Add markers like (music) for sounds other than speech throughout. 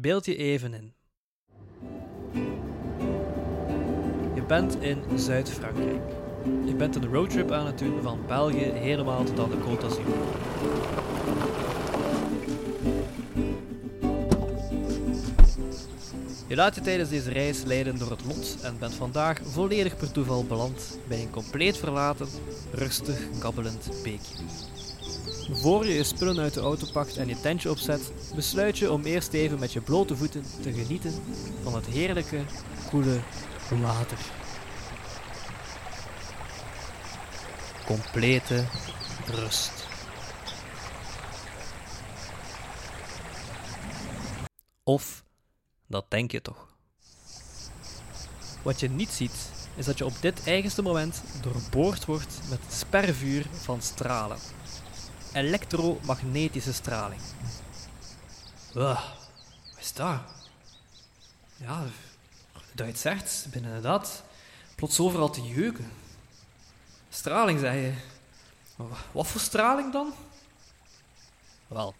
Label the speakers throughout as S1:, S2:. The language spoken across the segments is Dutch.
S1: Beeld je even in. Je bent in Zuid-Frankrijk. Je bent een roadtrip aan het doen van België helemaal tot aan de Côte d'Azur. Je laat je tijdens deze reis leiden door het lot en bent vandaag volledig per toeval beland bij een compleet verlaten, rustig kabbelend beekje. Voor je je spullen uit de auto pakt en je tentje opzet, besluit je om eerst even met je blote voeten te genieten van het heerlijke, koele water. Complete rust. Of dat denk je toch. Wat je niet ziet, is dat je op dit eigenste moment doorboord wordt met spervuur van stralen. Elektromagnetische straling. Uh, wat is dat? Ja, dat je het zegt, ben inderdaad plots overal te jeuken. Straling, zei je. Wat voor straling dan? Wel,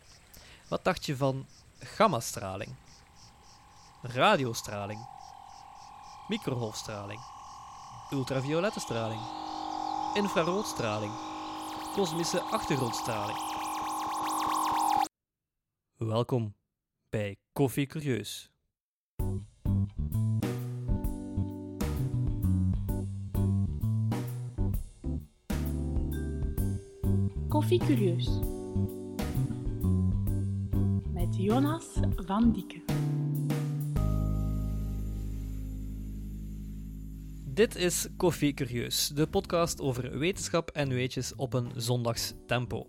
S1: wat dacht je van gammastraling? radiostraling, microgolfstraling, ultraviolette straling, infraroodstraling, kosmische achtergrondstraling. Welkom bij Koffie Curieus.
S2: Koffie Curieus met Jonas van Dikke.
S1: Dit is Koffie Curieus, de podcast over wetenschap en weetjes op een zondagstempo.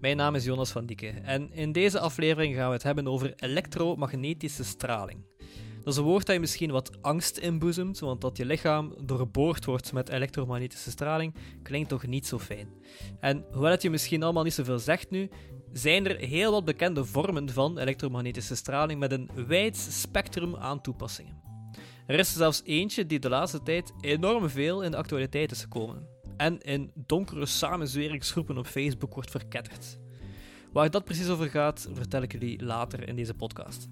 S1: Mijn naam is Jonas van Dieke en in deze aflevering gaan we het hebben over elektromagnetische straling. Dat is een woord dat je misschien wat angst inboezemt, want dat je lichaam doorboord wordt met elektromagnetische straling klinkt toch niet zo fijn. En hoewel het je misschien allemaal niet zoveel zegt nu, zijn er heel wat bekende vormen van elektromagnetische straling met een wijd spectrum aan toepassingen. Er is zelfs eentje die de laatste tijd enorm veel in de actualiteit is gekomen en in donkere samenzweringsgroepen op Facebook wordt verketterd. Waar dat precies over gaat, vertel ik jullie later in deze podcast.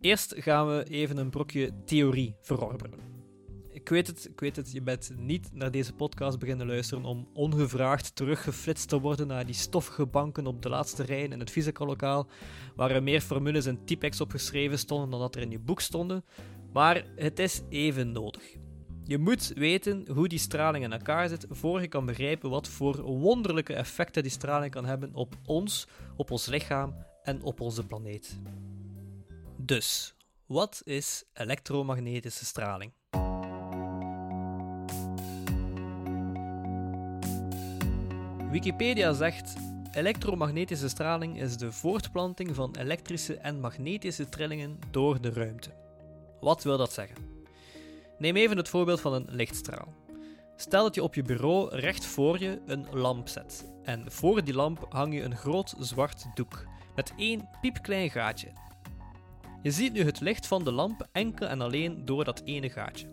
S1: Eerst gaan we even een brokje theorie verorberen. Ik weet het, ik weet het, je bent niet naar deze podcast beginnen luisteren om ongevraagd teruggeflitst te worden naar die stoffige banken op de laatste rij in het fysica-lokaal, waar er meer formules en typex opgeschreven stonden dan dat er in je boek stonden, maar het is even nodig. Je moet weten hoe die straling in elkaar zit voor je kan begrijpen wat voor wonderlijke effecten die straling kan hebben op ons, op ons lichaam en op onze planeet. Dus, wat is elektromagnetische straling? Wikipedia zegt: elektromagnetische straling is de voortplanting van elektrische en magnetische trillingen door de ruimte. Wat wil dat zeggen? Neem even het voorbeeld van een lichtstraal. Stel dat je op je bureau recht voor je een lamp zet. En voor die lamp hang je een groot zwart doek met één piepklein gaatje. Je ziet nu het licht van de lamp enkel en alleen door dat ene gaatje.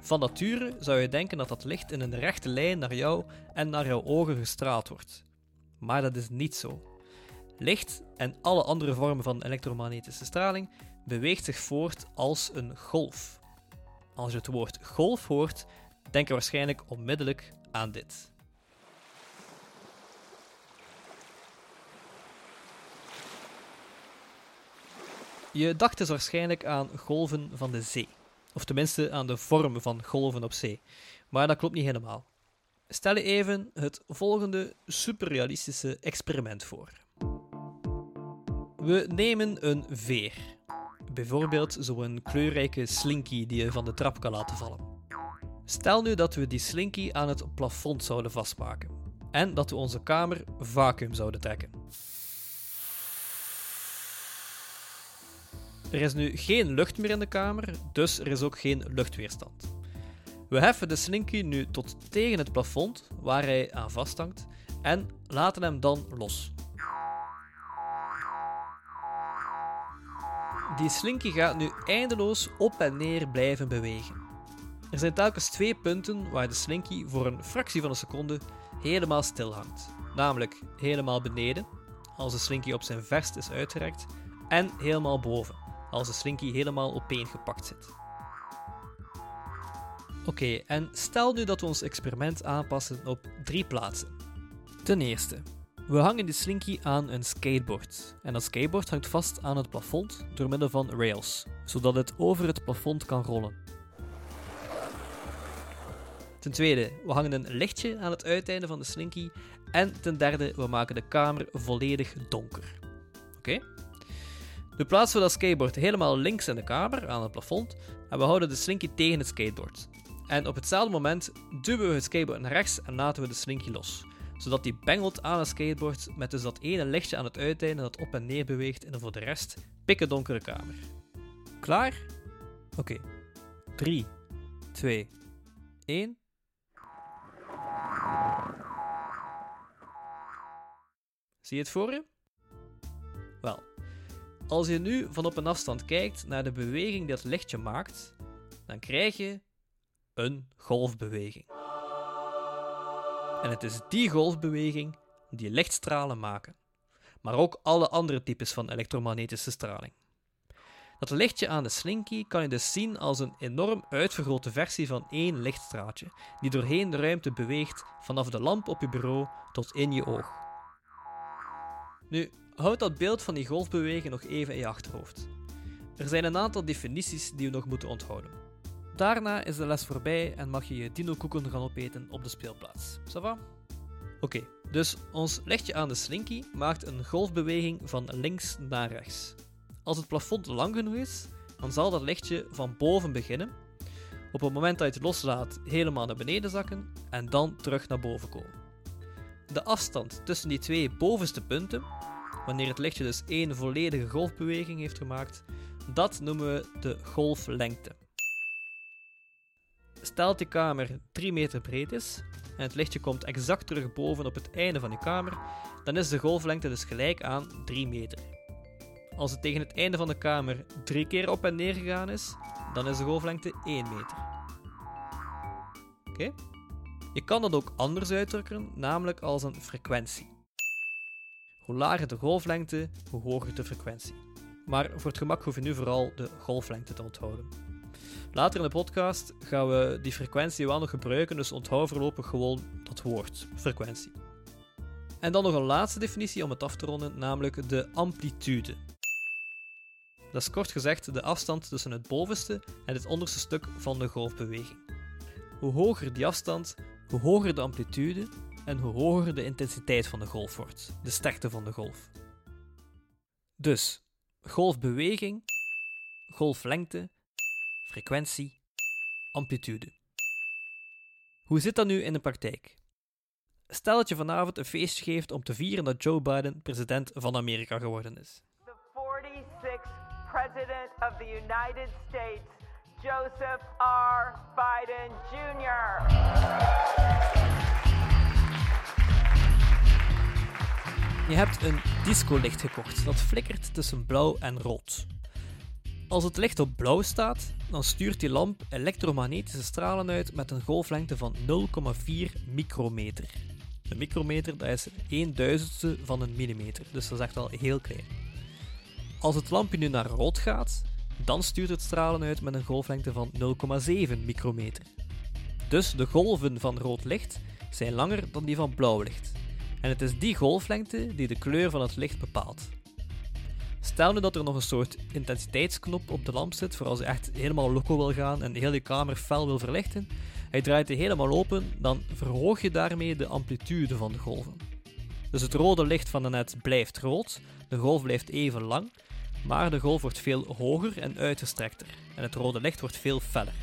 S1: Van nature zou je denken dat dat licht in een rechte lijn naar jou en naar jouw ogen gestraald wordt. Maar dat is niet zo. Licht en alle andere vormen van elektromagnetische straling beweegt zich voort als een golf. Als je het woord golf hoort, denk je waarschijnlijk onmiddellijk aan dit. Je dacht dus waarschijnlijk aan golven van de zee, of tenminste aan de vorm van golven op zee, maar dat klopt niet helemaal. Stel je even het volgende superrealistische experiment voor. We nemen een veer Bijvoorbeeld zo'n kleurrijke slinky die je van de trap kan laten vallen. Stel nu dat we die slinky aan het plafond zouden vastmaken en dat we onze kamer vacuüm zouden trekken. Er is nu geen lucht meer in de kamer, dus er is ook geen luchtweerstand. We heffen de slinky nu tot tegen het plafond waar hij aan vasthangt en laten hem dan los. Die slinky gaat nu eindeloos op en neer blijven bewegen. Er zijn telkens twee punten waar de slinky voor een fractie van een seconde helemaal stil hangt. Namelijk helemaal beneden, als de slinky op zijn verst is uitgerekt, en helemaal boven, als de slinky helemaal opeengepakt zit. Oké, en stel nu dat we ons experiment aanpassen op drie plaatsen. Ten eerste, we hangen de slinky aan een skateboard. En dat skateboard hangt vast aan het plafond door middel van rails, zodat het over het plafond kan rollen. Ten tweede, we hangen een lichtje aan het uiteinde van de slinky. En ten derde, we maken de kamer volledig donker. Oké? We plaatsen dat skateboard helemaal links in de kamer, aan het plafond, en we houden de slinky tegen het skateboard. En op hetzelfde moment duwen we het skateboard naar rechts en laten we de slinky los. Zodat die bengelt aan het skateboard met dus dat ene lichtje aan het uiteinde dat op en neer beweegt in een voor de rest pikken donkere kamer. Klaar? Oké. 3, 2, 1. Zie je het voor je? Wel, als je nu van op een afstand kijkt naar de beweging die het lichtje maakt, dan krijg je een golfbeweging. En het is die golfbeweging die lichtstralen maken, maar ook alle andere types van elektromagnetische straling. Dat lichtje aan de slinky kan je dus zien als een enorm uitvergrote versie van één lichtstraatje, die doorheen de ruimte beweegt vanaf de lamp op je bureau tot in je oog. Nu, houd dat beeld van die golfbeweging nog even in je achterhoofd. Er zijn een aantal definities die we nog moeten onthouden. Daarna is de les voorbij en mag je je dino-koeken gaan opeten op de speelplaats. Ça va? Oké, dus ons lichtje aan de slinky maakt een golfbeweging van links naar rechts. Als het plafond lang genoeg is, dan zal dat lichtje van boven beginnen, op het moment dat je het loslaat helemaal naar beneden zakken en dan terug naar boven komen. De afstand tussen die twee bovenste punten, wanneer het lichtje dus één volledige golfbeweging heeft gemaakt, dat noemen we de golflengte. Stel dat die kamer 3 meter breed is en het lichtje komt exact terug boven op het einde van je kamer, dan is de golflengte dus gelijk aan 3 meter. Als het tegen het einde van de kamer drie keer op en neer gegaan is, dan is de golflengte 1 meter. Oké? Je kan dat ook anders uitdrukken, namelijk als een frequentie. Hoe lager de golflengte, hoe hoger de frequentie. Maar voor het gemak hoef je nu vooral de golflengte te onthouden. Later in de podcast gaan we die frequentie wel nog gebruiken, dus onthoud voorlopig gewoon dat woord, frequentie. En dan nog een laatste definitie om het af te ronden, namelijk de amplitude. Dat is kort gezegd de afstand tussen het bovenste en het onderste stuk van de golfbeweging. Hoe hoger die afstand, hoe hoger de amplitude en hoe hoger de intensiteit van de golf wordt, de sterkte van de golf. Dus golfbeweging, golflengte, frequentie, amplitude. Hoe zit dat nu in de praktijk? Stel dat je vanavond een feestje geeft om te vieren dat Joe Biden president van Amerika geworden is.
S3: The 46th President of the United States, Joseph R. Biden Jr.
S1: Je hebt een discolicht gekocht dat flikkert tussen blauw en rood. Als het licht op blauw staat, dan stuurt die lamp elektromagnetische stralen uit met een golflengte van 0,4 micrometer. Een micrometer dat is 1 duizendste van een millimeter, dus dat is echt wel heel klein. Als het lampje nu naar rood gaat, dan stuurt het stralen uit met een golflengte van 0,7 micrometer. Dus de golven van rood licht zijn langer dan die van blauw licht. En het is die golflengte die de kleur van het licht bepaalt. Stel nu dat er nog een soort intensiteitsknop op de lamp zit voor als je echt helemaal loco wil gaan en heel je kamer fel wil verlichten. Hij draait die helemaal open, dan verhoog je daarmee de amplitude van de golven. Dus het rode licht van de net blijft rood, de golf blijft even lang, maar de golf wordt veel hoger en uitgestrekter en het rode licht wordt veel feller.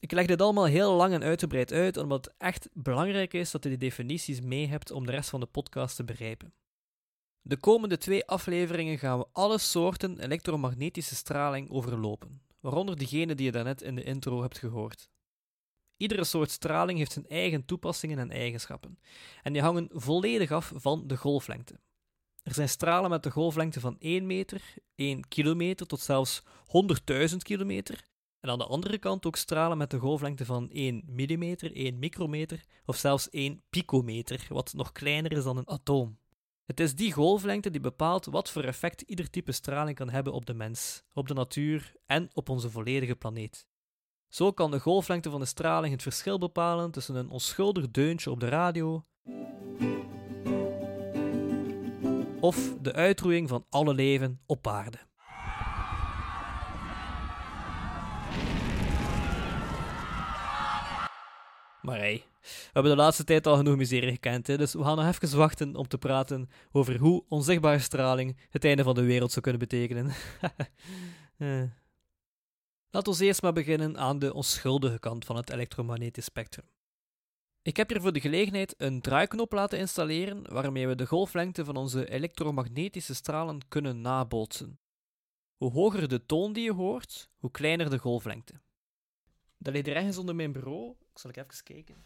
S1: Ik leg dit allemaal heel lang en uitgebreid uit, omdat het echt belangrijk is dat je die definities mee hebt om de rest van de podcast te begrijpen. De komende twee afleveringen gaan we alle soorten elektromagnetische straling overlopen, waaronder diegene die je daarnet in de intro hebt gehoord. Iedere soort straling heeft zijn eigen toepassingen en eigenschappen, en die hangen volledig af van de golflengte. Er zijn stralen met de golflengte van 1 meter, 1 kilometer tot zelfs 100.000 kilometer, en aan de andere kant ook stralen met de golflengte van 1 millimeter, 1 micrometer of zelfs 1 picometer, wat nog kleiner is dan een atoom. Het is die golflengte die bepaalt wat voor effect ieder type straling kan hebben op de mens, op de natuur en op onze volledige planeet. Zo kan de golflengte van de straling het verschil bepalen tussen een onschuldig deuntje op de radio of de uitroeiing van alle leven op aarde. Maar hey, we hebben de laatste tijd al genoeg miserie gekend, hè, dus we gaan nog even wachten om te praten over hoe onzichtbare straling het einde van de wereld zou kunnen betekenen. (laughs) eh. Laten we eerst maar beginnen aan de onschuldige kant van het elektromagnetisch spectrum. Ik heb hier voor de gelegenheid een draaiknop laten installeren waarmee we de golflengte van onze elektromagnetische stralen kunnen nabootsen. Hoe hoger de toon die je hoort, hoe kleiner de golflengte. Dat ligt ergens onder mijn bureau. Ik zal even kijken.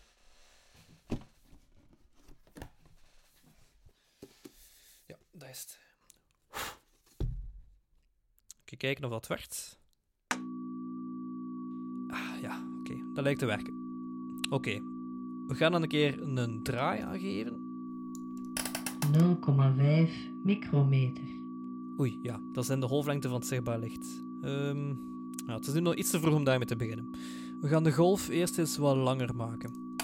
S1: Dat is het. Even kijken of dat werkt. Ah, ja, oké. Dat lijkt te werken. Oké. We gaan dan een keer een draai aangeven.
S4: 0,5 micrometer.
S1: Oei, ja, dat zijn de golflengte van het zichtbaar licht. Ehm, ja, het is nu nog iets te vroeg om daarmee te beginnen. We gaan de golf eerst eens wat langer maken.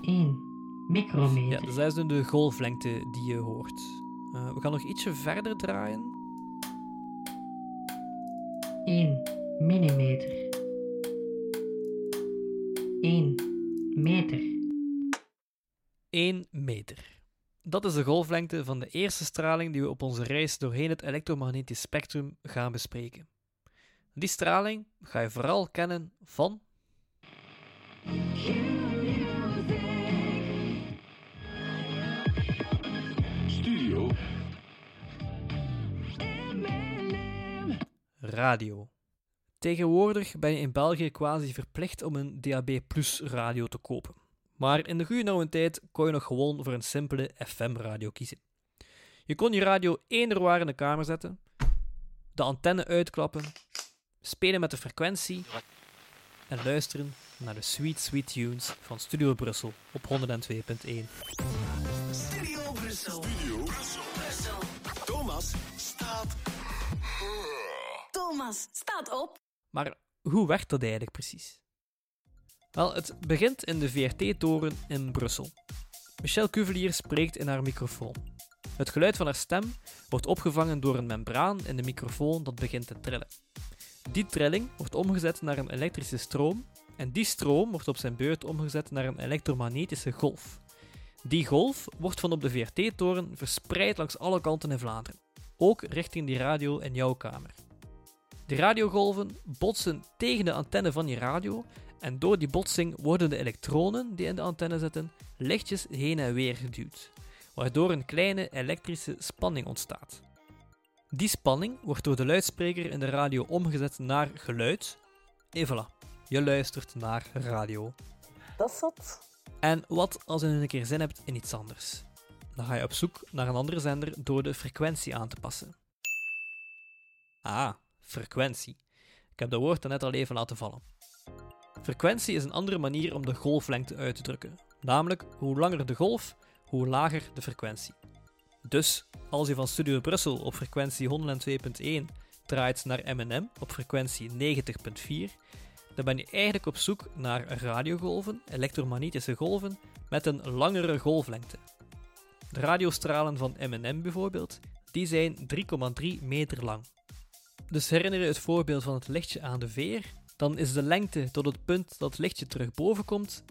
S4: 1 micrometer.
S1: Ja, dus dat is nu de golflengte die je hoort. Eh, we gaan nog ietsje verder draaien.
S4: 1 millimeter. 1 meter.
S1: 1 meter. Dat is de golflengte van de eerste straling die we op onze reis doorheen het elektromagnetisch spectrum gaan bespreken. Die straling ga je vooral kennen van radio. Tegenwoordig ben je in België quasi verplicht om een DAB Plus radio te kopen. Maar in de goede oude tijd kon je nog gewoon voor een simpele FM-radio kiezen. Je kon je radio eender waar in de kamer zetten, de antenne uitklappen, spelen met de frequentie en luisteren naar de sweet sweet tunes van Studio Brussel op 102.1.
S5: Studio Brussel. Thomas staat.
S6: Thomas, staat op.
S1: Maar hoe werkt dat eigenlijk precies? Wel, het begint in de VRT-toren in Brussel. Michelle Cuvelier spreekt in haar microfoon. Het geluid van haar stem wordt opgevangen door een membraan in de microfoon dat begint te trillen. Die trilling wordt omgezet naar een elektrische stroom en die stroom wordt op zijn beurt omgezet naar een elektromagnetische golf. Die golf wordt van op de VRT-toren verspreid langs alle kanten in Vlaanderen, ook richting die radio in jouw kamer. De radiogolven botsen tegen de antenne van je radio en door die botsing worden de elektronen die in de antenne zitten lichtjes heen en weer geduwd, waardoor een kleine elektrische spanning ontstaat. Die spanning wordt door de luidspreker in de radio omgezet naar geluid. En voilà, je luistert naar radio.
S6: Dat is zot.
S1: En wat als je een keer zin hebt in iets anders? Dan ga je op zoek naar een andere zender door de frequentie aan te passen. Ah, frequentie. Ik heb dat woord net al even laten vallen. Frequentie is een andere manier om de golflengte uit te drukken. Namelijk, hoe langer de golf, hoe lager de frequentie. Dus, als je van Studio Brussel op frequentie 102.1 draait naar M&M op frequentie 90.4, dan ben je eigenlijk op zoek naar radiogolven, elektromagnetische golven, met een langere golflengte. De radiostralen van M&M bijvoorbeeld, die zijn 3,3 meter lang. Dus herinner je het voorbeeld van het lichtje aan de veer? Dan is de lengte tot het punt dat het lichtje terug boven komt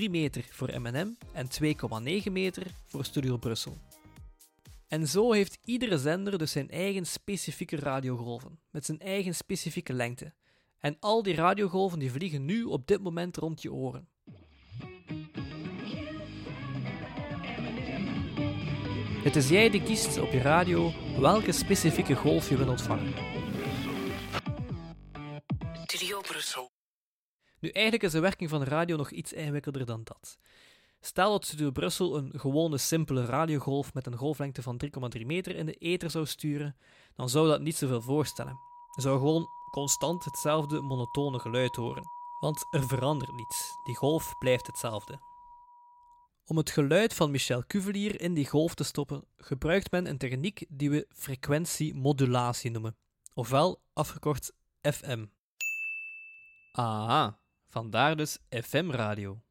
S1: 3,3 meter voor M&M en 2,9 meter voor Studio Brussel. En zo heeft iedere zender dus zijn eigen specifieke radiogolven, met zijn eigen specifieke lengte. En al die radiogolven die vliegen nu op dit moment rond je oren. Het is jij die kiest op je radio welke specifieke golf je wil ontvangen.
S5: Studio Brussel.
S1: Nu, eigenlijk is de werking van radio nog iets ingewikkelder dan dat. Stel dat Studio Brussel een gewone simpele radiogolf met een golflengte van 3,3 meter in de ether zou sturen, dan zou dat niet zoveel voorstellen. Je zou gewoon constant hetzelfde monotone geluid horen. Want er verandert niets, die golf blijft hetzelfde. Om het geluid van Michel Cuvelier in die golf te stoppen, gebruikt men een techniek die we frequentiemodulatie noemen, ofwel afgekort FM. Ah, vandaar dus FM-radio.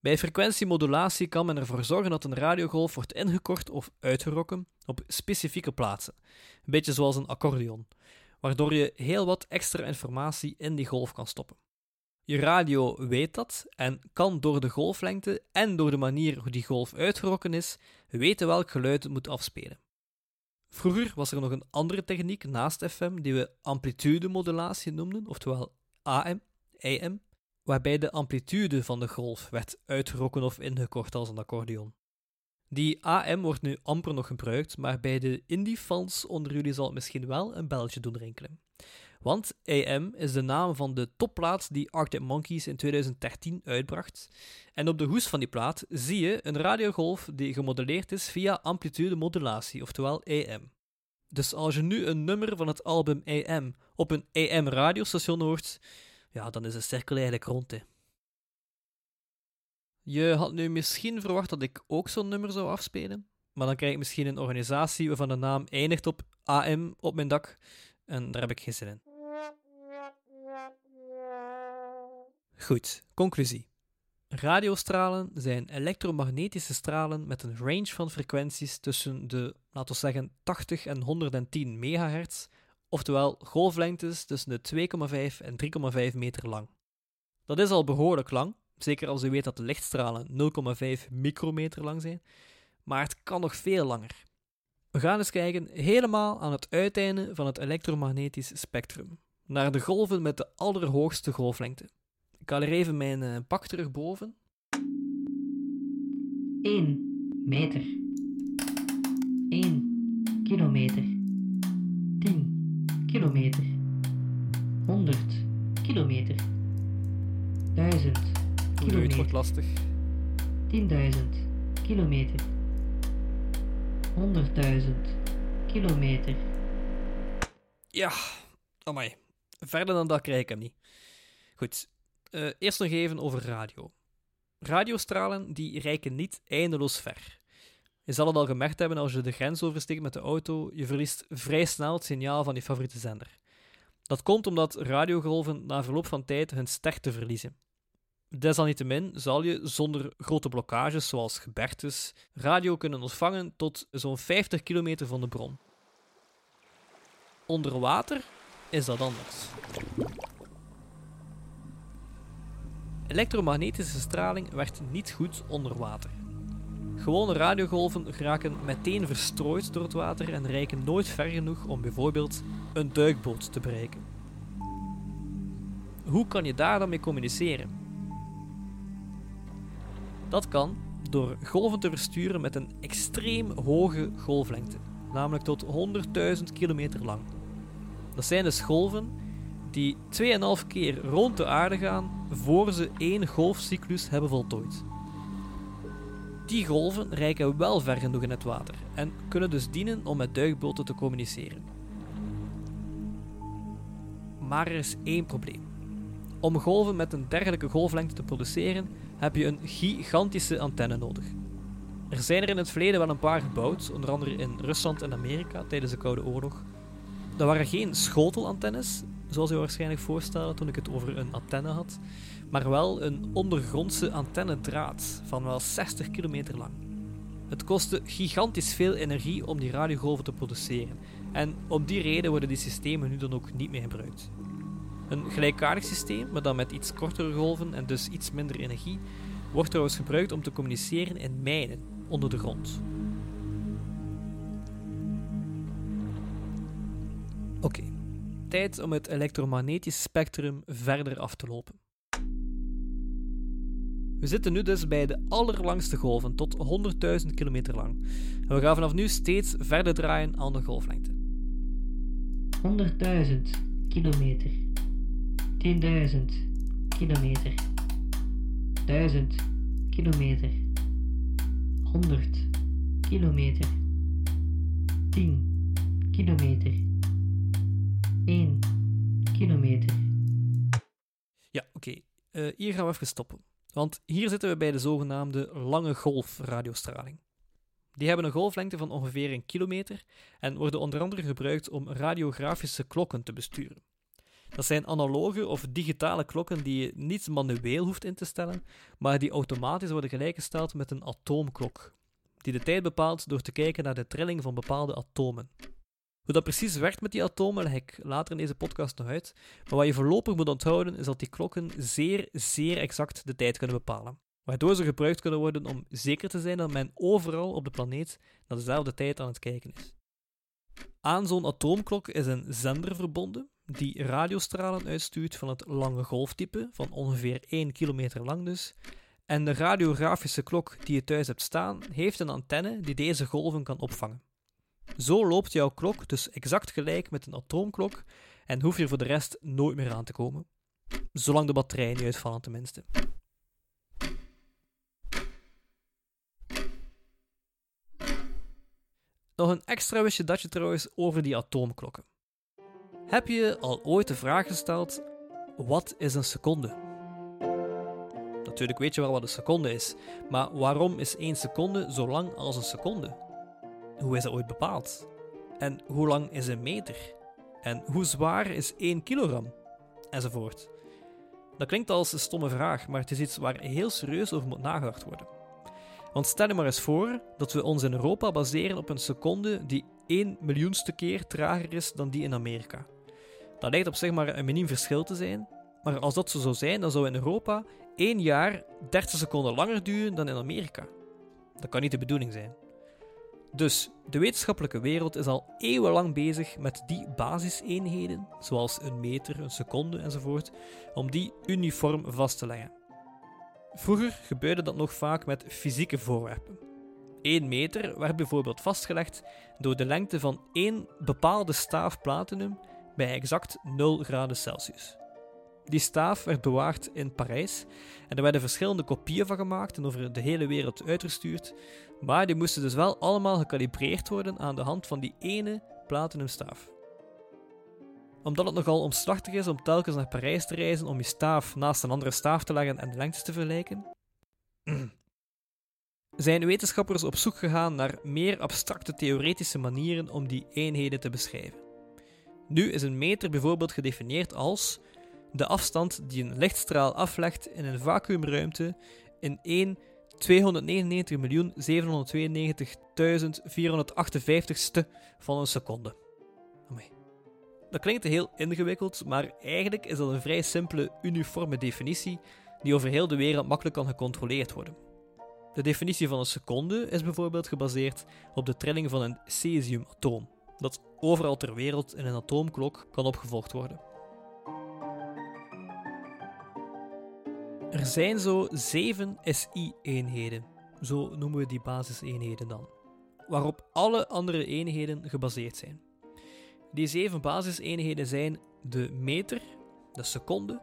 S1: Bij frequentiemodulatie kan men ervoor zorgen dat een radiogolf wordt ingekort of uitgerokken op specifieke plaatsen, een beetje zoals een accordeon, waardoor je heel wat extra informatie in die golf kan stoppen. Je radio weet dat en kan door de golflengte en door de manier hoe die golf uitgerokken is, weten welk geluid het moet afspelen. Vroeger was er nog een andere techniek naast FM die we amplitudemodulatie noemden, oftewel AM, AM, waarbij de amplitude van de golf werd uitgerokken of ingekort als een accordeon. Die AM wordt nu amper nog gebruikt, maar bij de indie-fans onder jullie zal het misschien wel een belletje doen rinkelen. Want AM is de naam van de topplaat die Arctic Monkeys in 2013 uitbracht. En op de hoes van die plaat zie je een radiogolf die gemodelleerd is via amplitudemodulatie, oftewel AM. Dus als je nu een nummer van het album AM op een AM radiostation hoort, ja, dan is de cirkel eigenlijk rond. Hè. Je had nu misschien verwacht dat ik ook zo'n nummer zou afspelen, maar dan krijg ik misschien een organisatie waarvan de naam eindigt op AM op mijn dak, en daar heb ik geen zin in. Goed, conclusie. Radiostralen zijn elektromagnetische stralen met een range van frequenties tussen de, laten we zeggen, 80 en 110 MHz, oftewel golflengtes tussen de 2,5 en 3,5 meter lang. Dat is al behoorlijk lang, zeker als u weet dat de lichtstralen 0,5 micrometer lang zijn, maar het kan nog veel langer. We gaan eens kijken helemaal aan het uiteinde van het elektromagnetisch spectrum, naar de golven met de allerhoogste golflengte. Ik haal er even mijn uh, pak terug boven.
S4: 1 meter. 1 kilometer. 10 kilometer. 100 kilometer. 1000
S1: Oei, het wordt
S4: kilometer.
S1: lastig.
S4: 10.000 kilometer. 100.000 kilometer.
S1: Ja, amai. Verder dan dat krijg ik hem niet. Goed, eh, eerst nog even over radio. Radiostralen die reiken niet eindeloos ver. Je zal het al gemerkt hebben als je de grens oversteekt met de auto, je verliest vrij snel het signaal van je favoriete zender. Dat komt omdat radiogolven na verloop van tijd hun sterkte verliezen. Desalniettemin zal je zonder grote blokkages zoals gebergtes radio kunnen ontvangen tot zo'n 50 kilometer van de bron. Onder water is dat anders. Elektromagnetische straling werkt niet goed onder water. Gewone radiogolven geraken meteen verstrooid door het water en reiken nooit ver genoeg om bijvoorbeeld een duikboot te bereiken. Hoe kan je daar dan mee communiceren? Dat kan door golven te versturen met een extreem hoge golflengte, namelijk tot 100.000 kilometer lang. Dat zijn dus golven die 2,5 keer rond de aarde gaan voor ze één golfcyclus hebben voltooid. Die golven reiken wel ver genoeg in het water en kunnen dus dienen om met duikboten te communiceren. Maar er is één probleem. Om golven met een dergelijke golflengte te produceren, heb je een gigantische antenne nodig. Er zijn er in het verleden wel een paar gebouwd, onder andere in Rusland en Amerika tijdens de Koude Oorlog. Dat waren geen schotelantennes, zoals je waarschijnlijk voorstelde toen ik het over een antenne had, maar wel een ondergrondse antennedraad van wel 60 kilometer lang. Het kostte gigantisch veel energie om die radiogolven te produceren, en om die reden worden die systemen nu dan ook niet meer gebruikt. Een gelijkaardig systeem, maar dan met iets kortere golven en dus iets minder energie, wordt trouwens gebruikt om te communiceren in mijnen onder de grond. Oké, tijd om het elektromagnetisch spectrum verder af te lopen. We zitten nu dus bij de allerlangste golven, tot 100.000 kilometer lang. En we gaan vanaf nu steeds verder draaien aan de golflengte.
S4: 100.000 kilometer. 10.000 kilometer. 1000 kilometer. 100 kilometer. 10 kilometer. 1 kilometer.
S1: Ja, oké. Eh, hier gaan we even stoppen. Want hier zitten we bij de zogenaamde lange golf radiostraling. Die hebben een golflengte van ongeveer een kilometer en worden onder andere gebruikt om radiografische klokken te besturen. Dat zijn analoge of digitale klokken die je niet manueel hoeft in te stellen, maar die automatisch worden gelijkgesteld met een atoomklok, die de tijd bepaalt door te kijken naar de trilling van bepaalde atomen. Hoe dat precies werkt met die atomen leg ik later in deze podcast nog uit, maar wat je voorlopig moet onthouden is dat die klokken zeer, zeer exact de tijd kunnen bepalen, waardoor ze gebruikt kunnen worden om zeker te zijn dat men overal op de planeet naar dezelfde tijd aan het kijken is. Aan zo'n atoomklok is een zender verbonden, die radiostralen uitstuurt van het lange golftype, van ongeveer 1 kilometer lang dus, en de radiografische klok die je thuis hebt staan, heeft een antenne die deze golven kan opvangen. Zo loopt jouw klok dus exact gelijk met een atoomklok en hoef je voor de rest nooit meer aan te komen. Zolang de batterijen niet uitvallen, tenminste. Nog een extra wistje datje trouwens over die atoomklokken. Heb je al ooit de vraag gesteld: wat is een seconde? Natuurlijk weet je wel wat een seconde is, maar waarom is één seconde zo lang als een seconde? Hoe is dat ooit bepaald? En hoe lang is een meter? En hoe zwaar is 1 kilogram? Enzovoort. Dat klinkt als een stomme vraag, maar het is iets waar heel serieus over moet nagedacht worden. Want stel je maar eens voor dat we ons in Europa baseren op een seconde die 1 miljoenste keer trager is dan die in Amerika. Dat lijkt op zich maar een miniem verschil te zijn, maar als dat zo zou zijn, dan zou in Europa 1 jaar 30 seconden langer duren dan in Amerika. Dat kan niet de bedoeling zijn. Dus de wetenschappelijke wereld is al eeuwenlang bezig met die basiseenheden, zoals een meter, een seconde enzovoort, om die uniform vast te leggen. Vroeger gebeurde dat nog vaak met fysieke voorwerpen. 1 meter werd bijvoorbeeld vastgelegd door de lengte van één bepaalde staaf platinum bij exact 0 graden Celsius. Die staaf werd bewaard in Parijs en er werden verschillende kopieën van gemaakt en over de hele wereld uitgestuurd, maar die moesten dus wel allemaal gekalibreerd worden aan de hand van die ene platinumstaaf. Omdat het nogal omslachtig is om telkens naar Parijs te reizen om je staaf naast een andere staaf te leggen en de lengtes te vergelijken, (clears throat) zijn wetenschappers op zoek gegaan naar meer abstracte theoretische manieren om die eenheden te beschrijven. Nu is een meter bijvoorbeeld gedefinieerd als de afstand die een lichtstraal aflegt in een vacuümruimte in 1 299.792.458ste van een seconde. Dat klinkt heel ingewikkeld, maar eigenlijk is dat een vrij simpele, uniforme definitie die over heel de wereld makkelijk kan gecontroleerd worden. De definitie van een seconde is bijvoorbeeld gebaseerd op de trilling van een cesiumatoom, dat overal ter wereld in een atoomklok kan opgevolgd worden. Er zijn zo zeven SI-eenheden, zo noemen we die basiseenheden dan, waarop alle andere eenheden gebaseerd zijn. Die zeven basiseenheden zijn de meter, de seconde,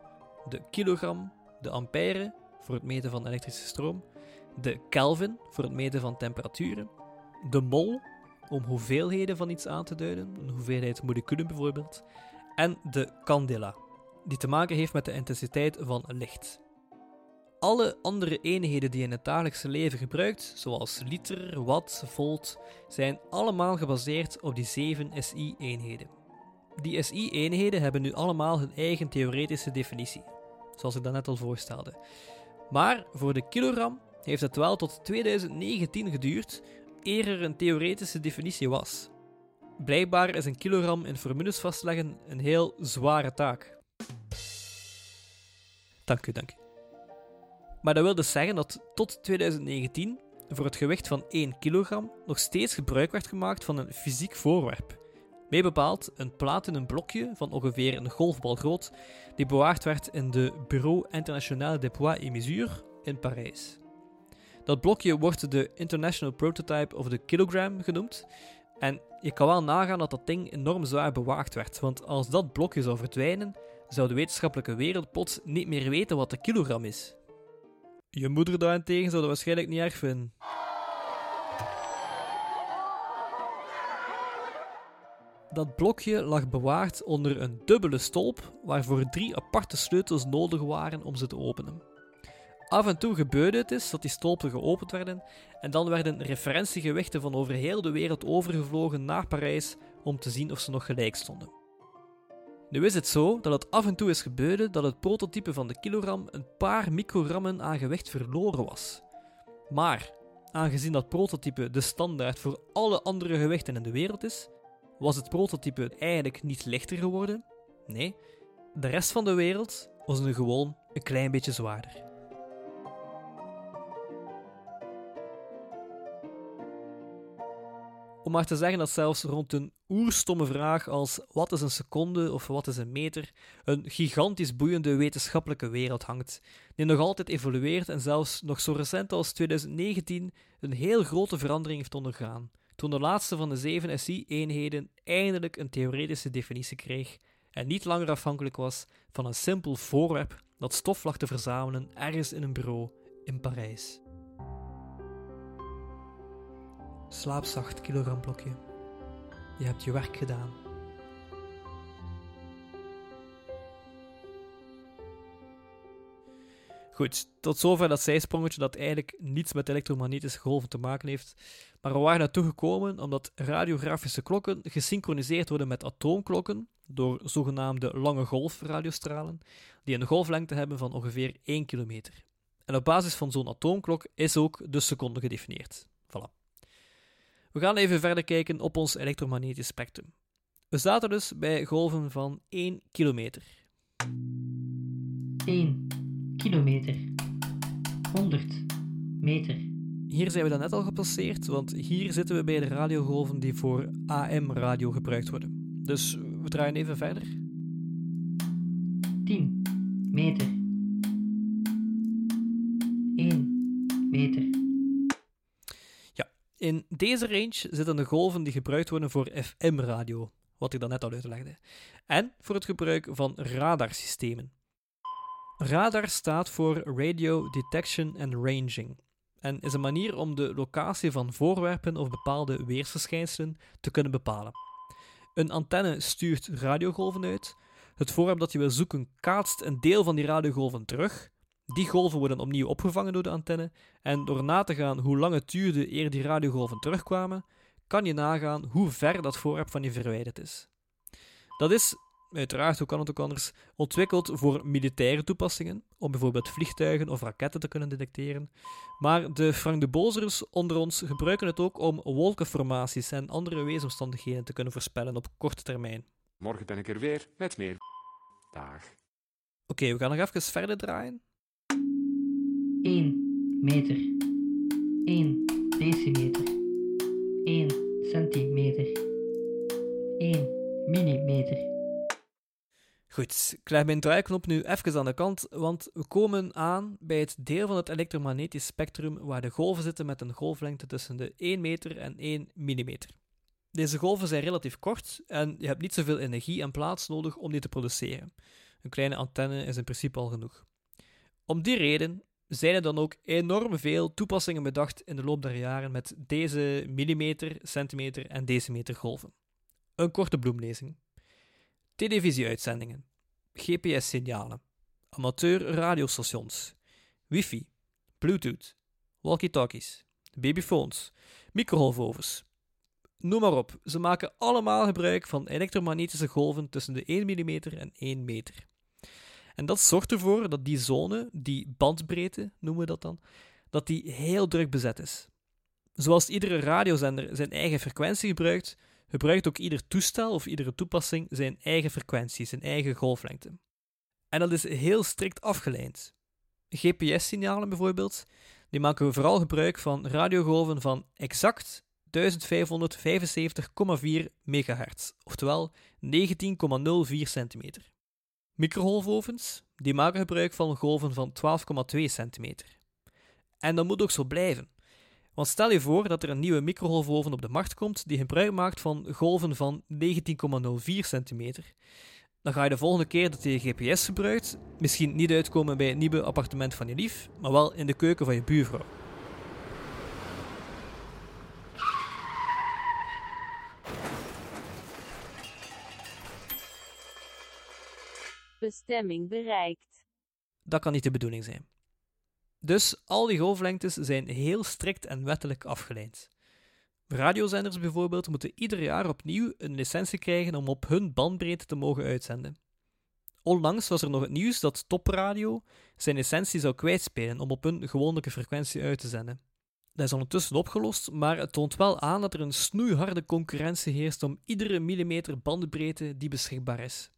S1: de kilogram, de ampère voor het meten van elektrische stroom, de Kelvin voor het meten van temperaturen, de mol om hoeveelheden van iets aan te duiden, een hoeveelheid moleculen bijvoorbeeld, en de candela, die te maken heeft met de intensiteit van licht. Alle andere eenheden die je in het dagelijkse leven gebruikt, zoals liter, watt, volt, zijn allemaal gebaseerd op die 7 SI-eenheden. Die SI-eenheden hebben nu allemaal hun eigen theoretische definitie, zoals ik daarnet al voorstelde. Maar voor de kilogram heeft het wel tot 2019 geduurd eer er een theoretische definitie was. Blijkbaar is een kilogram in formules vastleggen een heel zware taak. Dank u, dank u. Maar dat wil dus zeggen dat tot 2019 voor het gewicht van 1 kilogram nog steeds gebruik werd gemaakt van een fysiek voorwerp. Mee bepaald een platinum blokje van ongeveer een golfbal groot, die bewaard werd in de Bureau International des Poids et Mesures in Parijs. Dat blokje wordt de International Prototype of the Kilogram genoemd. En je kan wel nagaan dat dat ding enorm zwaar bewaakt werd, want als dat blokje zou verdwijnen, zou de wetenschappelijke wereld plots niet meer weten wat de kilogram is. Je moeder daarentegen zou dat waarschijnlijk niet erg vinden. Dat blokje lag bewaard onder een dubbele stolp, waarvoor drie aparte sleutels nodig waren om ze te openen. Af en toe gebeurde het eens dat die stolpen geopend werden en dan werden referentiegewichten van over heel de wereld overgevlogen naar Parijs om te zien of ze nog gelijk stonden. Nu is het zo dat het af en toe is gebeurd dat het prototype van de kilogram een paar microgrammen aan gewicht verloren was. Maar aangezien dat prototype de standaard voor alle andere gewichten in de wereld is, was het prototype eigenlijk niet lichter geworden. Nee, de rest van de wereld was nu gewoon een klein beetje zwaarder. Om maar te zeggen dat zelfs rond een oerstomme vraag als wat is een seconde of wat is een meter een gigantisch boeiende wetenschappelijke wereld hangt, die nog altijd evolueert en zelfs nog zo recent als 2019 een heel grote verandering heeft ondergaan, toen de laatste van de zeven SI-eenheden eindelijk een theoretische definitie kreeg en niet langer afhankelijk was van een simpel voorwerp dat stof lag te verzamelen ergens in een bureau in Parijs. Slaap zacht, kilogramblokje. Je hebt je werk gedaan. Goed, tot zover dat zijsprongetje dat eigenlijk niets met elektromagnetische golven te maken heeft. Maar we waren naartoe gekomen omdat radiografische klokken gesynchroniseerd worden met atoomklokken door zogenaamde lange golfradiostralen, die een golflengte hebben van ongeveer 1 kilometer. En op basis van zo'n atoomklok is ook de seconde gedefinieerd. We gaan even verder kijken op ons elektromagnetisch spectrum. We zaten dus bij golven van 1 kilometer.
S4: 1 kilometer. 100 meter.
S1: Hier zijn we dan net al gepasseerd, want hier zitten we bij de radiogolven die voor AM-radio gebruikt worden. Dus we draaien even verder.
S4: 10 meter. 1 meter.
S1: In deze range zitten de golven die gebruikt worden voor FM-radio, wat ik net al uitlegde, en voor het gebruik van radarsystemen. Radar staat voor Radio Detection and Ranging en is een manier om de locatie van voorwerpen of bepaalde weersverschijnselen te kunnen bepalen. Een antenne stuurt radiogolven uit, het voorwerp dat je wil zoeken kaatst een deel van die radiogolven terug die golven worden opnieuw opgevangen door de antenne en door na te gaan hoe lang het duurde eer die radiogolven terugkwamen, kan je nagaan hoe ver dat voorwerp van je verwijderd is. Dat is, uiteraard, hoe kan het ook anders, ontwikkeld voor militaire toepassingen, om bijvoorbeeld vliegtuigen of raketten te kunnen detecteren. Maar de Frank de Bozers onder ons gebruiken het ook om wolkenformaties en andere weersomstandigheden te kunnen voorspellen op korte termijn.
S7: Morgen ben ik er weer met meer. Dag.
S1: Oké, we gaan nog even verder draaien.
S4: 1 meter. 1 decimeter. 1 centimeter. 1 millimeter.
S1: Goed, ik leg mijn draaiknop nu even aan de kant, want we komen aan bij het deel van het elektromagnetisch spectrum waar de golven zitten met een golflengte tussen de 1 meter en 1 millimeter. Deze golven zijn relatief kort en je hebt niet zoveel energie en plaats nodig om die te produceren. Een kleine antenne is in principe al genoeg. Om die reden zijn er dan ook enorm veel toepassingen bedacht in de loop der jaren met deze millimeter, centimeter en decimeter golven. Een korte bloemlezing. Televisieuitzendingen, GPS-signalen, amateur radiostations, wifi, bluetooth, walkie-talkies, babyphones, microgolfovens. Noem maar op, ze maken allemaal gebruik van elektromagnetische golven tussen de 1 mm en 1 meter. En dat zorgt ervoor dat die zone, die bandbreedte noemen we dat dan, dat die heel druk bezet is. Zoals iedere radiozender zijn eigen frequentie gebruikt, gebruikt ook ieder toestel of iedere toepassing zijn eigen frequentie, zijn eigen golflengte. En dat is heel strikt afgeleid. GPS-signalen bijvoorbeeld, die maken vooral gebruik van radiogolven van exact 1575,4 MHz, oftewel 19,04 centimeter. Microgolfovens die maken gebruik van golven van 12,2 centimeter. En dat moet ook zo blijven. Want stel je voor dat er een nieuwe microgolfoven op de markt komt die gebruik maakt van golven van 19,04 centimeter. Dan ga je de volgende keer dat je GPS gebruikt misschien niet uitkomen bij het nieuwe appartement van je lief, maar wel in de keuken van je buurvrouw.
S8: Bestemming bereikt.
S1: Dat kan niet de bedoeling zijn. Dus al die golflengtes zijn heel strikt en wettelijk afgeleid. Radiozenders bijvoorbeeld moeten ieder jaar opnieuw een licentie krijgen om op hun bandbreedte te mogen uitzenden. Onlangs was er nog het nieuws dat Topradio zijn licentie zou kwijtspelen om op hun gewone frequentie uit te zenden. Dat is ondertussen opgelost, maar het toont wel aan dat er een snoeiharde concurrentie heerst om iedere millimeter bandbreedte die beschikbaar is.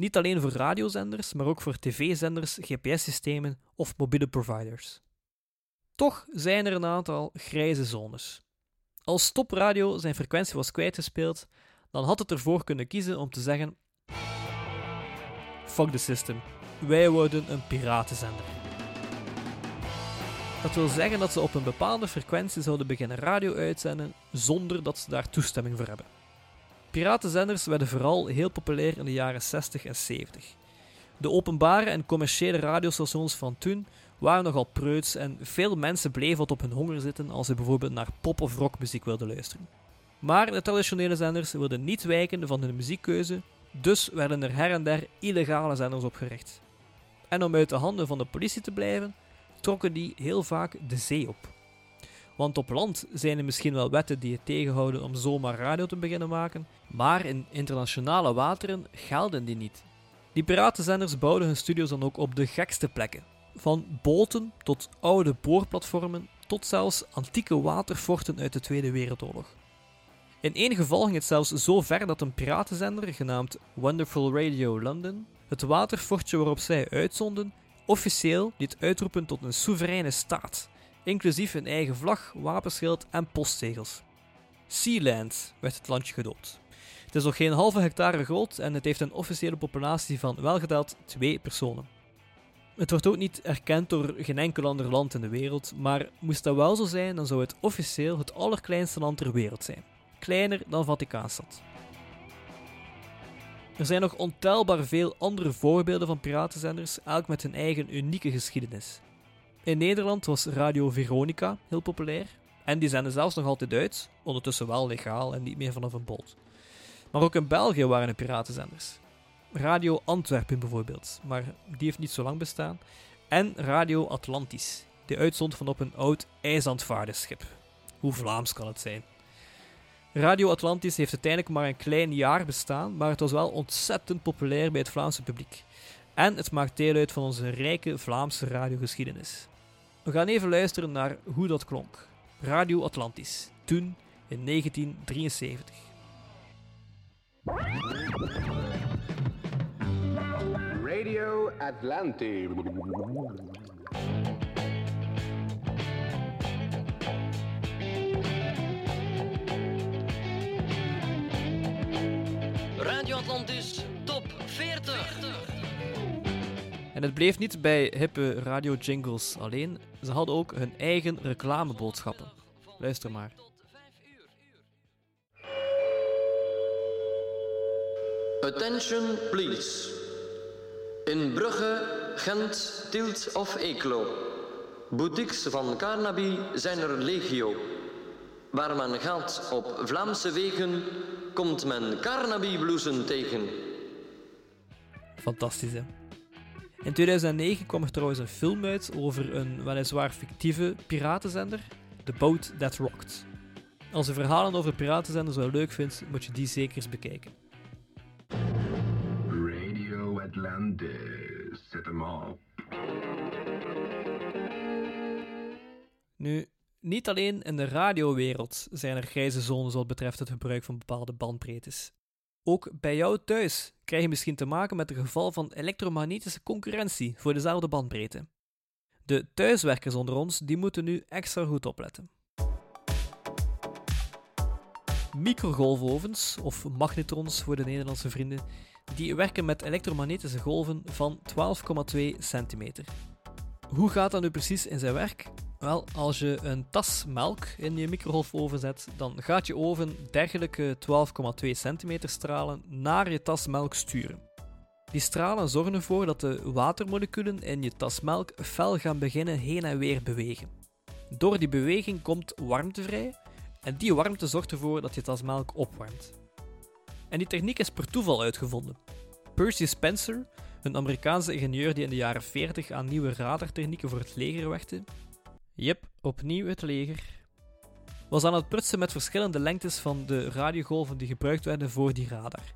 S1: Niet alleen voor radiozenders, maar ook voor tv-zenders, GPS-systemen of mobiele providers. Toch zijn er een aantal grijze zones. Als Topradio zijn frequentie was kwijtgespeeld, dan had het ervoor kunnen kiezen om te zeggen: Fuck the system, wij worden een piratenzender. Dat wil zeggen dat ze op een bepaalde frequentie zouden beginnen radio uitzenden zonder dat ze daar toestemming voor hebben. Piratenzenders werden vooral heel populair in de jaren 60 en 70. De openbare en commerciële radiostations van toen waren nogal preuts en veel mensen bleven wat op hun honger zitten als ze bijvoorbeeld naar pop- of rockmuziek wilden luisteren. Maar de traditionele zenders wilden niet wijken van hun muziekkeuze, dus werden er her en der illegale zenders opgericht. En om uit de handen van de politie te blijven, trokken die heel vaak de zee op. Want op land zijn er misschien wel wetten die het tegenhouden om zomaar radio te beginnen maken, maar in internationale wateren gelden die niet. Die piratenzenders bouwden hun studio's dan ook op de gekste plekken. Van boten tot oude boorplatformen tot zelfs antieke waterforten uit de Tweede Wereldoorlog. In één geval ging het zelfs zo ver dat een piratenzender genaamd Wonderful Radio London het waterfortje waarop zij uitzonden officieel liet uitroepen tot een soevereine staat, inclusief een eigen vlag, wapenschild en postzegels. Sealand werd het landje gedoopt. Het is nog geen halve hectare groot en het heeft een officiële populatie van welgeteld twee personen. Het wordt ook niet erkend door geen enkel ander land in de wereld, maar moest dat wel zo zijn, dan zou het officieel het allerkleinste land ter wereld zijn. Kleiner dan Vaticaanstad. Er zijn nog ontelbaar veel andere voorbeelden van piratenzenders, elk met hun eigen unieke geschiedenis. In Nederland was Radio Veronica heel populair, en die zenden zelfs nog altijd uit, ondertussen wel legaal en niet meer vanaf een boot. Maar ook in België waren er piratenzenders. Radio Antwerpen bijvoorbeeld, maar die heeft niet zo lang bestaan. En Radio Atlantis, die uitzond van op een oud ijslandvaardersschip. Hoe Vlaams kan het zijn? Radio Atlantis heeft uiteindelijk maar een klein jaar bestaan, maar het was wel ontzettend populair bij het Vlaamse publiek. En het maakt deel uit van onze rijke Vlaamse radiogeschiedenis. We gaan even luisteren naar hoe dat klonk. Radio Atlantis, toen in 1973.
S5: Radio Atlantic.
S8: Radio Atlantis
S1: En het bleef niet bij hippe radio-jingles alleen, ze hadden ook hun eigen reclameboodschappen. Luister maar.
S8: Attention please. In Brugge, Gent, Tielt of Eeklo. Boutiques van Carnaby zijn er legio. Waar men gaat op Vlaamse wegen, komt men Carnaby-bloezen tegen.
S1: Fantastisch, hè? In 2009 kwam er trouwens een film uit over een weliswaar fictieve piratenzender, The Boat That Rocked. Als je verhalen over piratenzenders wel leuk vindt, moet je die zeker eens bekijken.
S5: Radio Atlantis. Zet hem op.
S1: Nu, niet alleen in de radiowereld zijn er grijze zones wat betreft het gebruik van bepaalde bandbreedtes. Ook bij jou thuis krijg je misschien te maken met een geval van elektromagnetische concurrentie voor dezelfde bandbreedte. De thuiswerkers onder ons die moeten nu extra goed opletten. Microgolfovens, of magnetrons voor de Nederlandse vrienden, die werken met elektromagnetische golven van 12,2 centimeter. Hoe gaat dat nu precies in zijn werk? Wel, als je een tas melk in je microgolfoven zet, dan gaat je oven dergelijke 12,2 centimeter stralen naar je tas melk sturen. Die stralen zorgen ervoor dat de watermoleculen in je tas melk fel gaan beginnen heen en weer bewegen. Door die beweging komt warmte vrij en die warmte zorgt ervoor dat je tas melk opwarmt. En die techniek is per toeval uitgevonden. Percy Spencer, Een Amerikaanse ingenieur die in de jaren 40 aan nieuwe radartechnieken voor het leger werkte. Yep, opnieuw het leger. Was aan het prutsen met verschillende lengtes van de radiogolven die gebruikt werden voor die radar.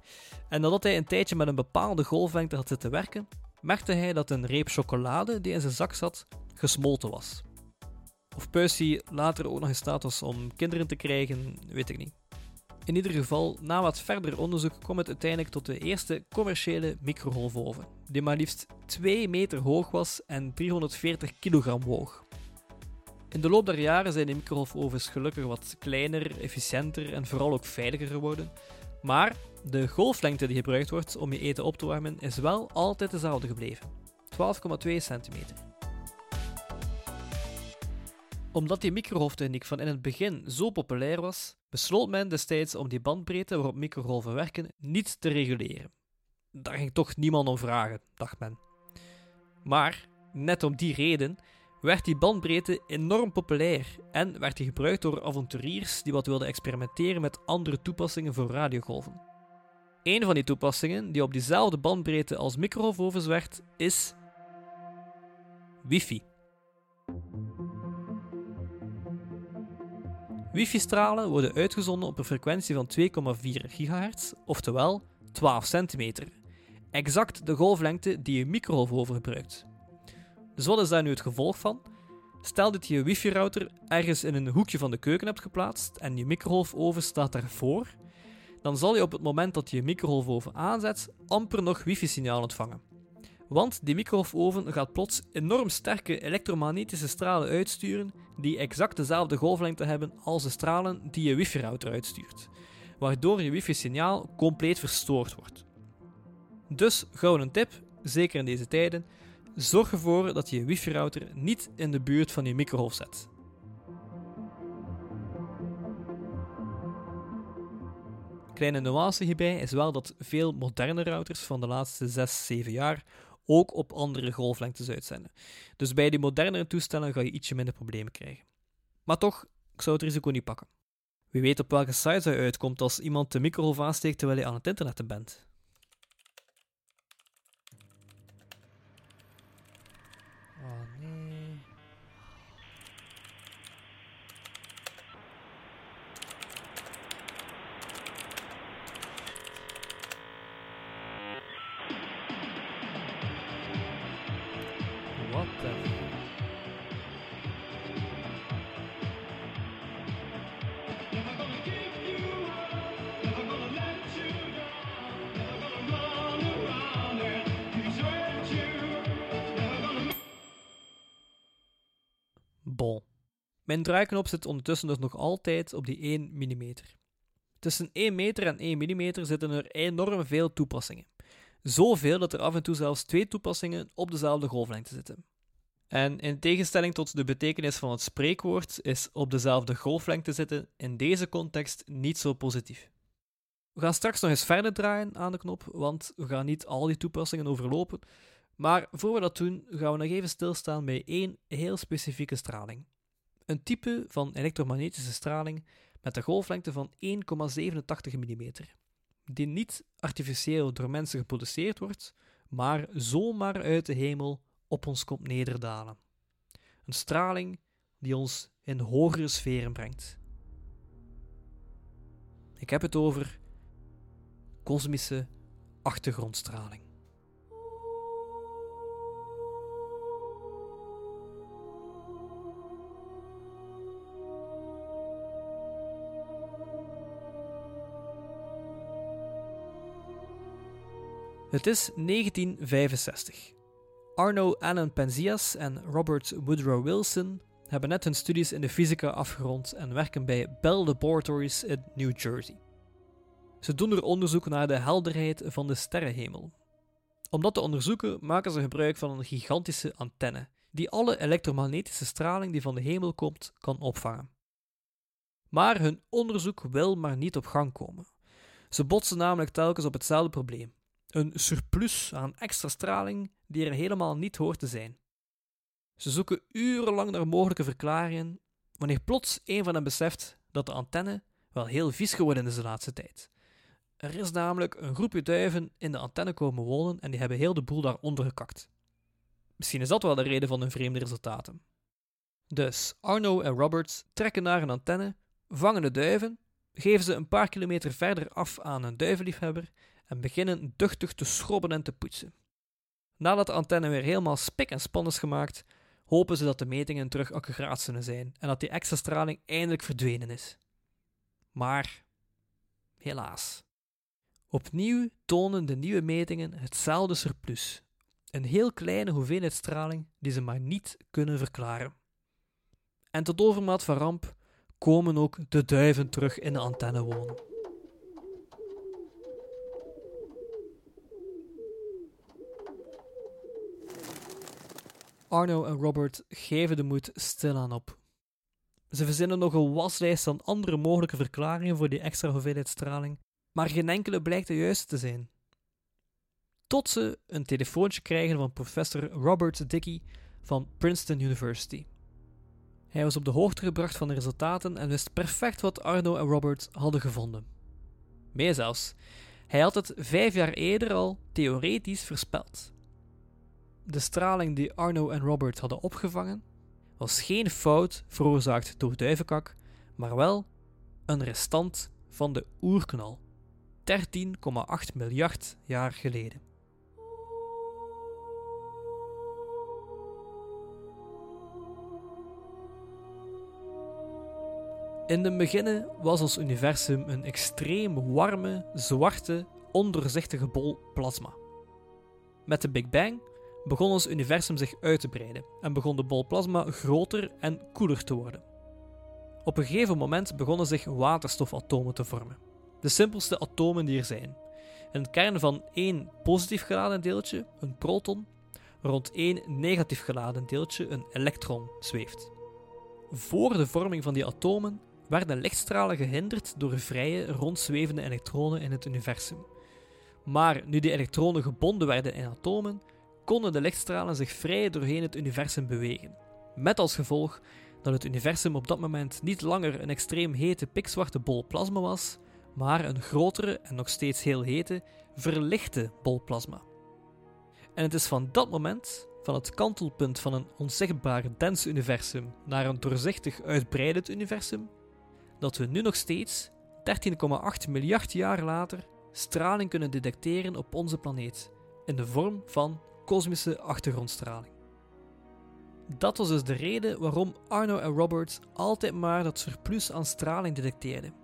S1: En nadat hij een tijdje met een bepaalde golflengte had zitten werken, merkte hij dat een reep chocolade die in zijn zak zat, gesmolten was. Of Percy later ook nog in staat was om kinderen te krijgen, weet ik niet. In ieder geval, na wat verder onderzoek kwam het uiteindelijk tot de eerste commerciële microgolfoven, die maar liefst 2 meter hoog was en 340 kilogram woog. In de loop der jaren zijn de microgolfovens gelukkig wat kleiner, efficiënter en vooral ook veiliger geworden. Maar de golflengte die gebruikt wordt om je eten op te warmen is wel altijd dezelfde gebleven: 12,2 centimeter. Omdat die microgolftechniek van in het begin zo populair was, besloot men destijds om die bandbreedte waarop microgolven werken niet te reguleren. Daar ging toch niemand om vragen, dacht men. Maar, net om die reden, werd die bandbreedte enorm populair en werd die gebruikt door avonturiers die wat wilden experimenteren met andere toepassingen voor radiogolven. Een van die toepassingen die op diezelfde bandbreedte als microgolfovens werd, is wifi. Wifi-stralen worden uitgezonden op een frequentie van 2,4 GHz, oftewel 12 centimeter. Exact de golflengte die je microgolfoven gebruikt. Dus wat is daar nu het gevolg van? Stel dat je je wifi-router ergens in een hoekje van de keuken hebt geplaatst en je microgolfoven staat daarvoor, dan zal je op het moment dat je je microgolfoven aanzet amper nog wifi-signaal ontvangen. Want die microgolfoven gaat plots enorm sterke elektromagnetische stralen uitsturen die exact dezelfde golflengte hebben als de stralen die je wifi-router uitstuurt, waardoor je wifi-signaal compleet verstoord wordt. Dus gauw een tip, zeker in deze tijden, zorg ervoor dat je je wifi-router niet in de buurt van je microgolf zet. Kleine nuance hierbij is wel dat veel moderne routers van de laatste 6, 7 jaar ook op andere golflengtes uitzenden. Dus bij die modernere toestellen ga je ietsje minder problemen krijgen. Maar toch, ik zou het risico niet pakken. Wie weet op welke site hij uitkomt als iemand de microgolf aansteekt terwijl je aan het internet bent. Mijn draaiknop zit ondertussen dus nog altijd op die 1 mm. Tussen 1 meter en 1 mm zitten er enorm veel toepassingen. Zoveel dat er af en toe zelfs twee toepassingen op dezelfde golflengte zitten. En in tegenstelling tot de betekenis van het spreekwoord is op dezelfde golflengte zitten in deze context niet zo positief. We gaan straks nog eens verder draaien aan de knop, want we gaan niet al die toepassingen overlopen. Maar voor we dat doen, gaan we nog even stilstaan bij één heel specifieke straling. Een type van elektromagnetische straling met een golflengte van 1,87 mm, die niet artificieel door mensen geproduceerd wordt, maar zomaar uit de hemel op ons komt nederdalen. Een straling die ons in hogere sferen brengt. Ik heb het over kosmische achtergrondstraling. Het is 1965. Arno Allen Penzias en Robert Woodrow Wilson hebben net hun studies in de fysica afgerond en werken bij Bell Laboratories in New Jersey. Ze doen er onderzoek naar de helderheid van de sterrenhemel. Om dat te onderzoeken maken ze gebruik van een gigantische antenne, die alle elektromagnetische straling die van de hemel komt kan opvangen. Maar hun onderzoek wil maar niet op gang komen. Ze botsen namelijk telkens op hetzelfde probleem: een surplus aan extra straling die er helemaal niet hoort te zijn. Ze zoeken urenlang naar mogelijke verklaringen, wanneer plots een van hen beseft dat de antenne wel heel vies geworden is de laatste tijd. Er is namelijk een groepje duiven in de antenne komen wonen en die hebben heel de boel daaronder gekakt. Misschien is dat wel de reden van hun vreemde resultaten. Dus Arno en Robert trekken naar een antenne, vangen de duiven, geven ze een paar kilometer verder af aan een duivenliefhebber en beginnen duchtig te schrobben en te poetsen. Nadat de antenne weer helemaal spik en span is gemaakt, hopen ze dat de metingen terug accuraat zullen zijn en dat die extra straling eindelijk verdwenen is. Maar helaas. Opnieuw tonen de nieuwe metingen hetzelfde surplus. Een heel kleine hoeveelheid straling die ze maar niet kunnen verklaren. En tot overmaat van ramp komen ook de duiven terug in de antenne wonen. Arno en Robert geven de moed stilaan op. Ze verzinnen nog een waslijst van andere mogelijke verklaringen voor die extra hoeveelheid straling, maar geen enkele blijkt de juiste te zijn. Tot ze een telefoontje krijgen van professor Robert Dickey van Princeton University. Hij was op de hoogte gebracht van de resultaten en wist perfect wat Arno en Robert hadden gevonden. Meer zelfs, hij had het vijf jaar eerder al theoretisch voorspeld. De straling die Arno en Robert hadden opgevangen was geen fout veroorzaakt door duivenkak, maar wel een restant van de oerknal, 13,8 miljard jaar geleden. In de beginnen was ons universum een extreem warme, zwarte, ondoorzichtige bol plasma. Met de Big Bang begon ons universum zich uit te breiden en begon de bol plasma groter en koeler te worden. Op een gegeven moment begonnen zich waterstofatomen te vormen, de simpelste atomen die er zijn. Het kern van één positief geladen deeltje, een proton, rond één negatief geladen deeltje, een elektron, zweeft. Voor de vorming van die atomen werden lichtstralen gehinderd door vrije, rondzwevende elektronen in het universum. Maar nu die elektronen gebonden werden in atomen, konden de lichtstralen zich vrij doorheen het universum bewegen. Met als gevolg dat het universum op dat moment niet langer een extreem hete pikzwarte bol plasma was, maar een grotere en nog steeds heel hete, verlichte bol plasma. En het is van dat moment, van het kantelpunt van een onzichtbaar dens universum naar een doorzichtig uitbreidend universum, dat we nu nog steeds, 13,8 miljard jaar later, straling kunnen detecteren op onze planeet, in de vorm van kosmische achtergrondstraling. Dat was dus de reden waarom Arno en Robert altijd maar dat surplus aan straling detecteerden.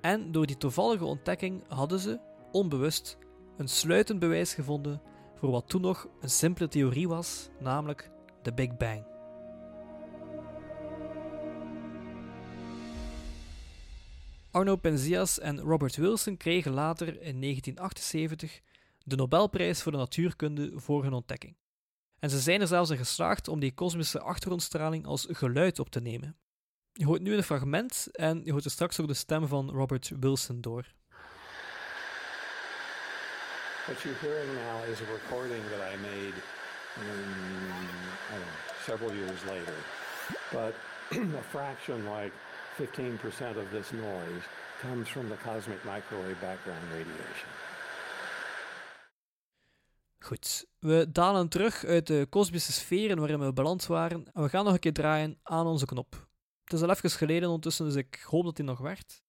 S1: En door die toevallige ontdekking hadden ze, onbewust, een sluitend bewijs gevonden voor wat toen nog een simpele theorie was, namelijk de Big Bang. Arno Penzias en Robert Wilson kregen later in 1978 de Nobelprijs voor de natuurkunde voor hun ontdekking. En ze zijn er zelfs in geslaagd om die kosmische achtergrondstraling als geluid op te nemen. Je hoort nu een fragment en je hoort er straks ook de stem van Robert Wilson door.
S9: What you're hearing now is a recording that I made in, I don't know, several years later. But (clears throat) a fraction, like 15% of this noise, comes from the cosmic microwave background radiation.
S1: Goed, we dalen terug uit de kosmische sferen waarin we beland waren en we gaan nog een keer draaien aan onze knop. Het is al even geleden ondertussen, dus ik hoop dat hij nog werkt.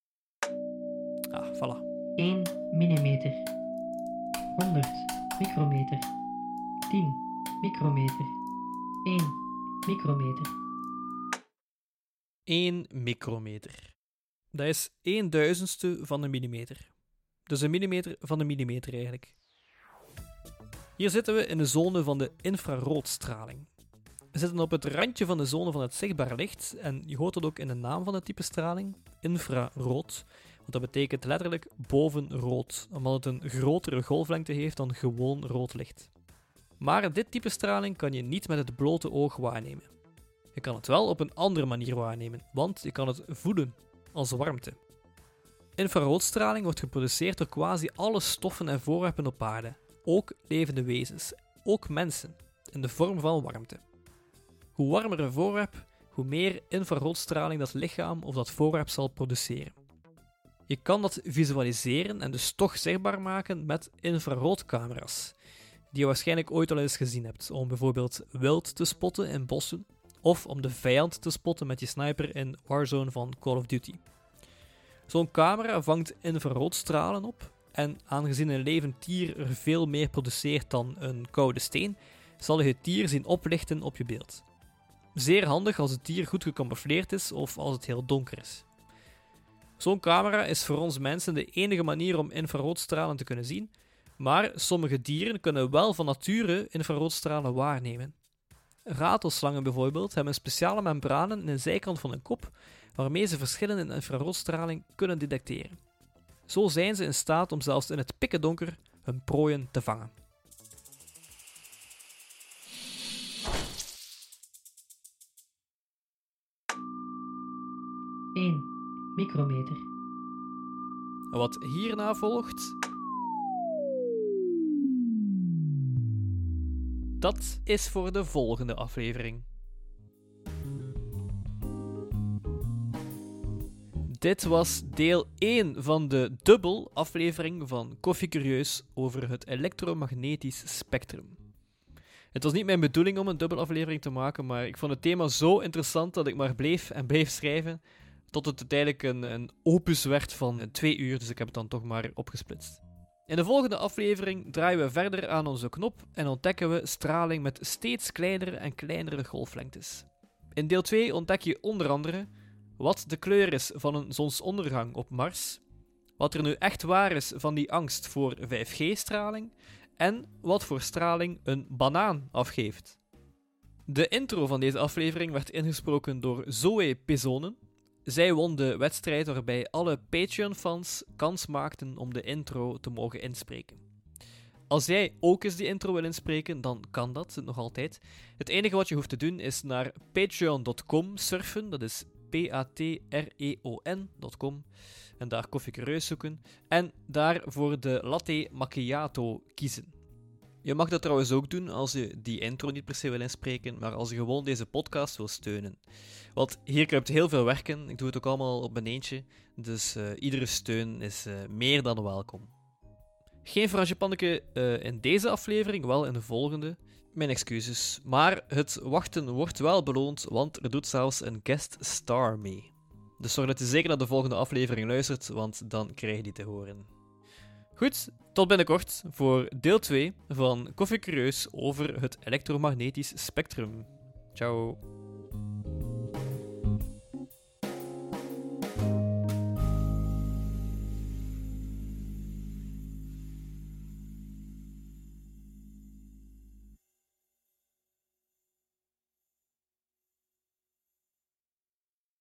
S1: Ah, voilà.
S4: 1 millimeter. 100 micrometer. 10 micrometer. 1 micrometer.
S1: 1 micrometer. Dat is 1 duizendste van een millimeter. Dus een millimeter van een millimeter eigenlijk. Hier zitten we in de zone van de infraroodstraling. We zitten op het randje van de zone van het zichtbaar licht en je hoort dat ook in de naam van het type straling, infrarood. Want dat betekent letterlijk bovenrood, omdat het een grotere golflengte heeft dan gewoon rood licht. Maar dit type straling kan je niet met het blote oog waarnemen. Je kan het wel op een andere manier waarnemen, want je kan het voelen als warmte. Infraroodstraling wordt geproduceerd door quasi alle stoffen en voorwerpen op aarde, ook levende wezens, ook mensen, in de vorm van warmte. Hoe warmer een voorwerp, hoe meer infraroodstraling dat lichaam of dat voorwerp zal produceren. Je kan dat visualiseren en dus toch zichtbaar maken met infraroodcamera's, die je waarschijnlijk ooit al eens gezien hebt, om bijvoorbeeld wild te spotten in bossen, of om de vijand te spotten met je sniper in Warzone van Call of Duty. Zo'n camera vangt infraroodstralen op, en aangezien een levend dier er veel meer produceert dan een koude steen, zal je het dier zien oplichten op je beeld. Zeer handig als het dier goed gecamoufleerd is of als het heel donker is. Zo'n camera is voor ons mensen de enige manier om infraroodstralen te kunnen zien, maar sommige dieren kunnen wel van nature infraroodstralen waarnemen. Ratelslangen bijvoorbeeld hebben speciale membranen in de zijkant van hun kop waarmee ze verschillen in infraroodstraling kunnen detecteren. Zo zijn ze in staat om zelfs in het pikken donker hun prooien te vangen.
S4: Eén micrometer.
S1: Wat hierna volgt. Dat is voor de volgende aflevering. Dit was deel 1 van de dubbel aflevering van Koffie Curieus over het elektromagnetisch spectrum. Het was niet mijn bedoeling om een dubbel aflevering te maken, maar ik vond het thema zo interessant dat ik maar bleef en bleef schrijven, tot het uiteindelijk een, een opus werd van twee uur, dus ik heb het dan toch maar opgesplitst. In de volgende aflevering draaien we verder aan onze knop en ontdekken we straling met steeds kleinere en kleinere golflengtes. In deel 2 ontdek je onder andere wat de kleur is van een zonsondergang op Mars, wat er nu echt waar is van die angst voor 5G-straling en wat voor straling een banaan afgeeft. De intro van deze aflevering werd ingesproken door Zoe Pizonen. Zij won de wedstrijd waarbij alle Patreon-fans kans maakten om de intro te mogen inspreken. Als jij ook eens die intro wil inspreken, dan kan dat nog altijd. Het enige wat je hoeft te doen is naar patreon.com surfen, dat is p-a-t-r-e-o-n.com en daar koffie zoeken en daar voor de latte macchiato kiezen. Je mag dat trouwens ook doen als je die intro niet per se wil inspreken, maar als je gewoon deze podcast wil steunen. Want hier kruipt heel veel werken, ik doe het ook allemaal op mijn eentje, dus uh, iedere steun is uh, meer dan welkom. Geen frangepanneke uh, in deze aflevering, wel in de volgende. Mijn excuses. Maar het wachten wordt wel beloond, want er doet zelfs een guest star mee. Dus zorg dat je zeker naar de volgende aflevering luistert, want dan krijg je die te horen. Goed, tot binnenkort voor deel 2 van Koffie Curieus over het elektromagnetisch spectrum. Ciao.